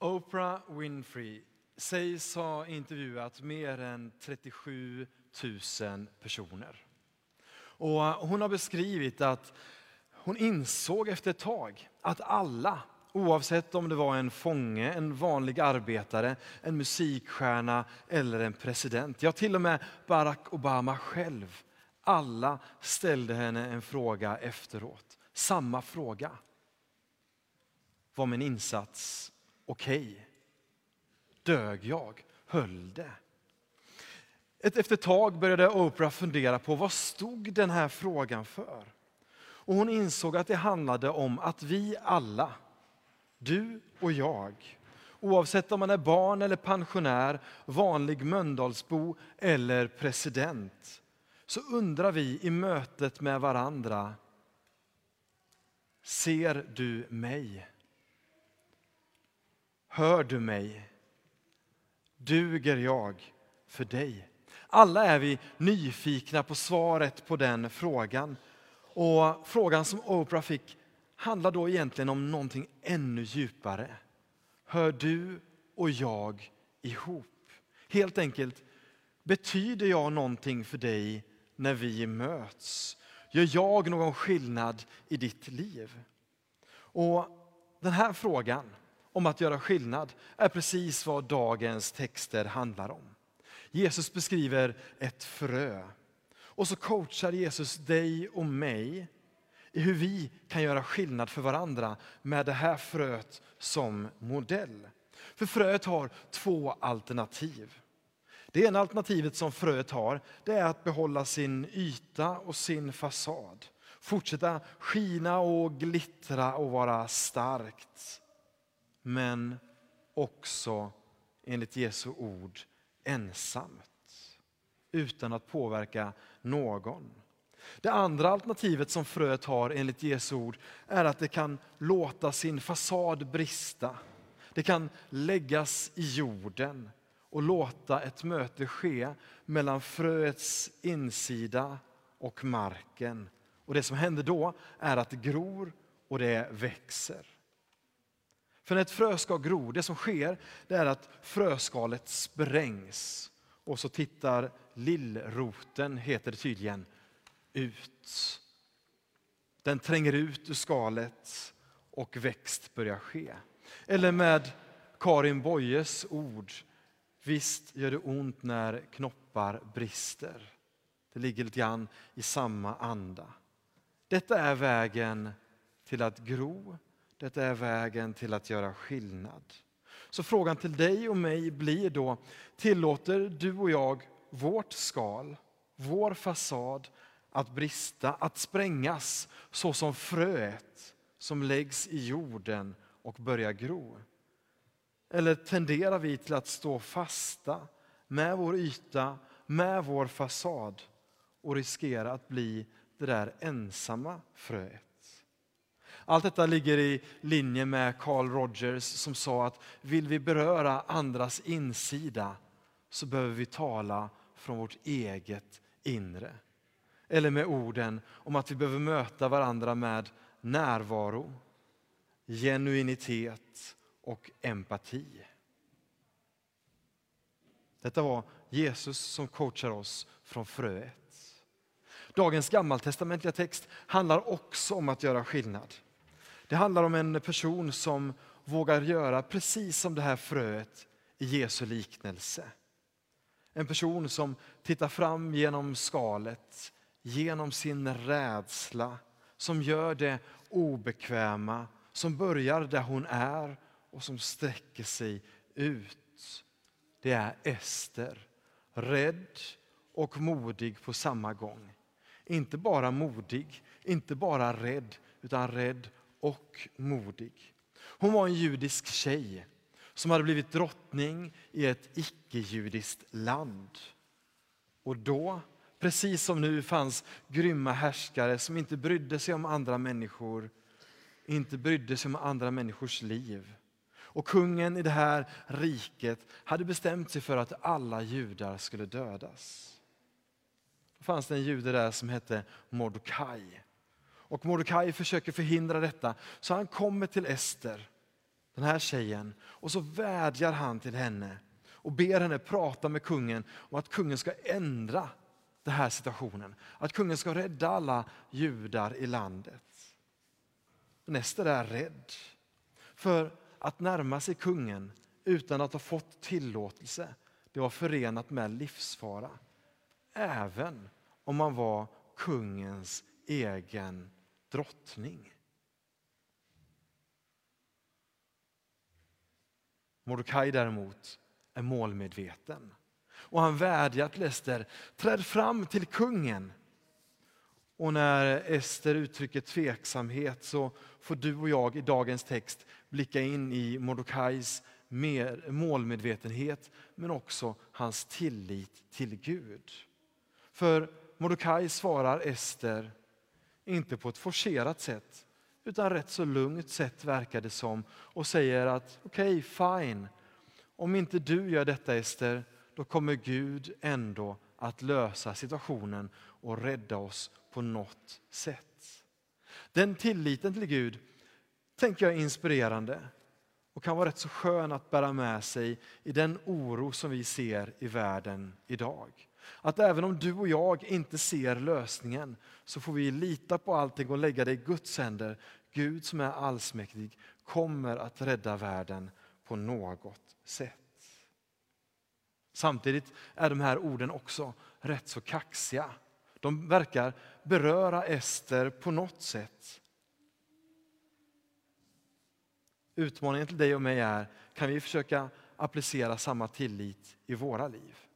Oprah Winfrey sägs ha intervjuat mer än 37 000 personer. Och eh, hon har beskrivit att hon insåg efter ett tag att alla, oavsett om det var en fånge, en vanlig arbetare, en musikstjärna eller en president, ja till och med Barack Obama själv, alla ställde henne en fråga efteråt. Samma fråga. Var min insats okej? Okay? Dög jag? Höll det? Efter ett tag började Oprah fundera på vad stod den här frågan för? Och hon insåg att det handlade om att vi alla, du och jag, oavsett om man är barn eller pensionär, vanlig Mölndalsbo eller president, så undrar vi i mötet med varandra, ser du mig? Hör du mig? Duger jag för dig? Alla är vi nyfikna på svaret på den frågan. Och frågan som Oprah fick handlar då egentligen om någonting ännu djupare. Hör du och jag ihop? Helt enkelt, betyder jag någonting för dig när vi möts? Gör jag någon skillnad i ditt liv? Och Den här frågan om att göra skillnad är precis vad dagens texter handlar om. Jesus beskriver ett frö. Och så coachar Jesus dig och mig i hur vi kan göra skillnad för varandra med det här fröet som modell. För fröet har två alternativ. Det ena alternativet som fröet har, det är att behålla sin yta och sin fasad. Fortsätta skina och glittra och vara starkt. Men också, enligt Jesu ord, ensamt. Utan att påverka någon. Det andra alternativet som fröet har enligt Jesu ord är att det kan låta sin fasad brista. Det kan läggas i jorden och låta ett möte ske mellan fröets insida och marken. Och Det som händer då är att det gror och det växer. För när ett frö ska gro, det som sker det är att fröskalet sprängs och så tittar lillroten, heter det tydligen, ut. Den tränger ut ur skalet och växt börjar ske. Eller med Karin Boyes ord, visst gör det ont när knoppar brister. Det ligger lite grann i samma anda. Detta är vägen till att gro detta är vägen till att göra skillnad. Så frågan till dig och mig blir då, tillåter du och jag vårt skal, vår fasad att brista, att sprängas så som fröet som läggs i jorden och börjar gro? Eller tenderar vi till att stå fasta med vår yta, med vår fasad och riskera att bli det där ensamma fröet? Allt detta ligger i linje med Carl Rogers som sa att vill vi beröra andras insida så behöver vi tala från vårt eget inre. Eller med orden om att vi behöver möta varandra med närvaro, genuinitet och empati. Detta var Jesus som coachar oss från fröet. Dagens gammaltestamentliga text handlar också om att göra skillnad. Det handlar om en person som vågar göra precis som det här fröet i Jesu liknelse. En person som tittar fram genom skalet, genom sin rädsla, som gör det obekväma, som börjar där hon är och som sträcker sig ut. Det är Ester, rädd och modig på samma gång. Inte bara modig, inte bara rädd, utan rädd och modig. Hon var en judisk tjej som hade blivit drottning i ett icke-judiskt land. Och då, precis som nu, fanns grymma härskare som inte brydde sig om andra människor, inte brydde sig om andra människors liv. Och kungen i det här riket hade bestämt sig för att alla judar skulle dödas. Då fanns det en jude där som hette Mordokaj. Och Mordecai försöker förhindra detta, så han kommer till Ester, den här tjejen. Och så vädjar han till henne och ber henne prata med kungen om att kungen ska ändra den här situationen. Att kungen ska rädda alla judar i landet. Men Ester är rädd. För att närma sig kungen utan att ha fått tillåtelse, det var förenat med livsfara. Även om man var kungens egen drottning. Mordecai däremot är målmedveten. Och han vädjar till Ester, träd fram till kungen. Och när Ester uttrycker tveksamhet så får du och jag i dagens text blicka in i Mordecais målmedvetenhet men också hans tillit till Gud. För Mordecai svarar Ester inte på ett forcerat sätt utan rätt så lugnt sätt verkar det som och säger att okej, okay, fine. Om inte du gör detta Ester, då kommer Gud ändå att lösa situationen och rädda oss på något sätt. Den tilliten till Gud tänker jag är inspirerande och kan vara rätt så skön att bära med sig i den oro som vi ser i världen idag. Att även om du och jag inte ser lösningen så får vi lita på allting och lägga det i Guds händer. Gud som är allsmäktig kommer att rädda världen på något sätt. Samtidigt är de här orden också rätt så kaxiga. De verkar beröra Ester på något sätt. Utmaningen till dig och mig är, kan vi försöka applicera samma tillit i våra liv?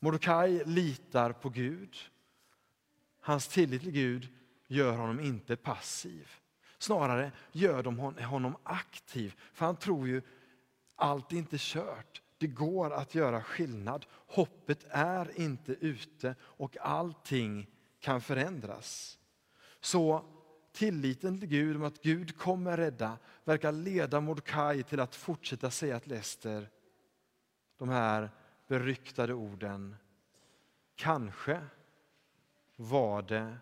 Mordecai litar på Gud. Hans tillit till Gud gör honom inte passiv. Snarare gör de honom aktiv, för han tror ju allt är inte kört. Det går att göra skillnad. Hoppet är inte ute och allting kan förändras. Så tilliten till Gud om att Gud kommer rädda verkar leda Mordecai till att fortsätta säga till Ester de här beryktade orden. Kanske var det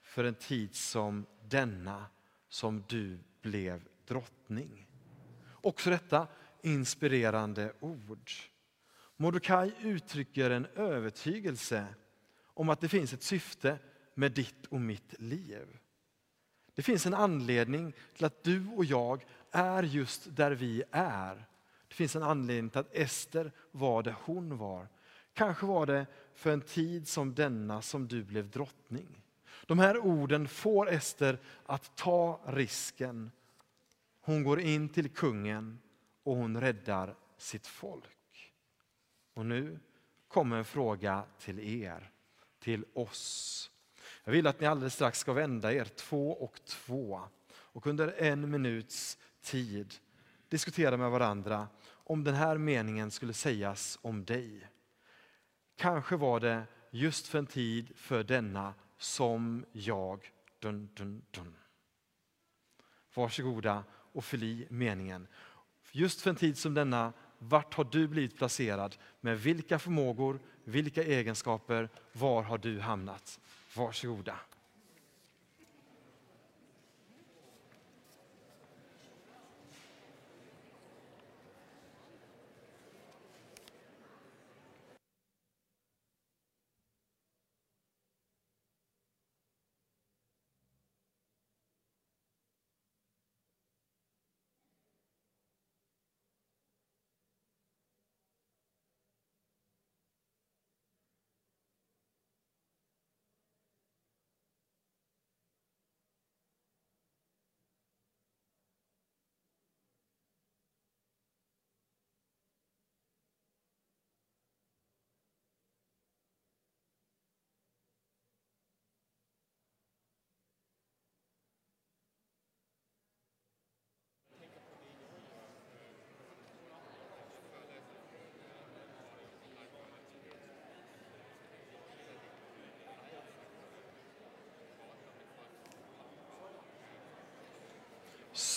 för en tid som denna som du blev drottning. Också detta inspirerande ord. Mordecai uttrycker en övertygelse om att det finns ett syfte med ditt och mitt liv. Det finns en anledning till att du och jag är just där vi är. Det finns en anledning till att Ester var där hon var. Kanske var det för en tid som denna som du blev drottning. De här orden får Ester att ta risken. Hon går in till kungen och hon räddar sitt folk. Och nu kommer en fråga till er, till oss. Jag vill att ni alldeles strax ska vända er två och två och under en minuts tid diskutera med varandra om den här meningen skulle sägas om dig. Kanske var det just för en tid för denna som jag... Dun, dun, dun. Varsågoda och fyll i meningen. Just för en tid som denna, vart har du blivit placerad? Med vilka förmågor, vilka egenskaper, var har du hamnat? Varsågoda.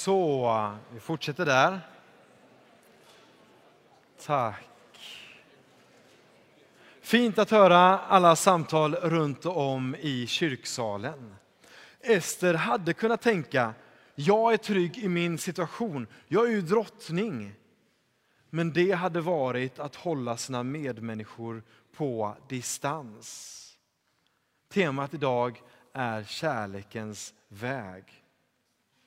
Så, vi fortsätter där. Tack. Fint att höra alla samtal runt om i kyrksalen. Ester hade kunnat tänka, Jag är trygg i min situation. Jag är ju drottning. Men det hade varit att hålla sina medmänniskor på distans. Temat idag är kärlekens väg.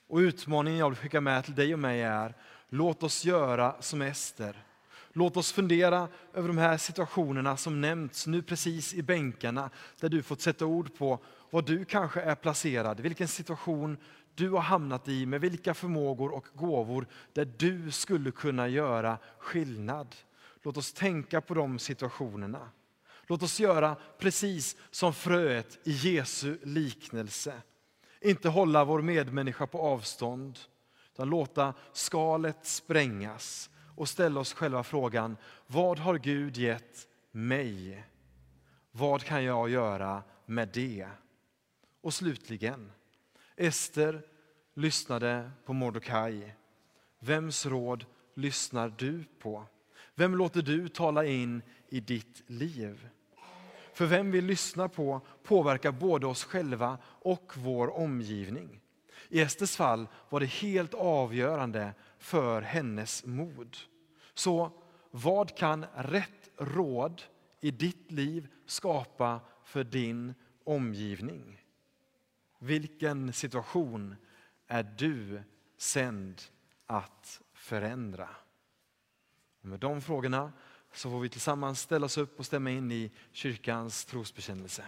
Och utmaningen jag vill skicka med till dig och mig är, låt oss göra som Ester. Låt oss fundera över de här situationerna som nämnts nu precis i bänkarna, där du fått sätta ord på var du kanske är placerad, vilken situation du har hamnat i, med vilka förmågor och gåvor där du skulle kunna göra skillnad. Låt oss tänka på de situationerna. Låt oss göra precis som fröet i Jesu liknelse. Inte hålla vår medmänniska på avstånd, utan låta skalet sprängas och ställa oss själva frågan, vad har Gud gett mig? Vad kan jag göra med det? Och slutligen, Ester lyssnade på Mordokaj. Vems råd lyssnar du på? Vem låter du tala in i ditt liv? För vem vi lyssnar på påverkar både oss själva och vår omgivning. I Esters fall var det helt avgörande för hennes mod. Så vad kan rätt råd i ditt liv skapa för din omgivning? Vilken situation är du sänd att förändra? Med de frågorna så får vi tillsammans ställa oss upp och stämma in i kyrkans trosbekännelse.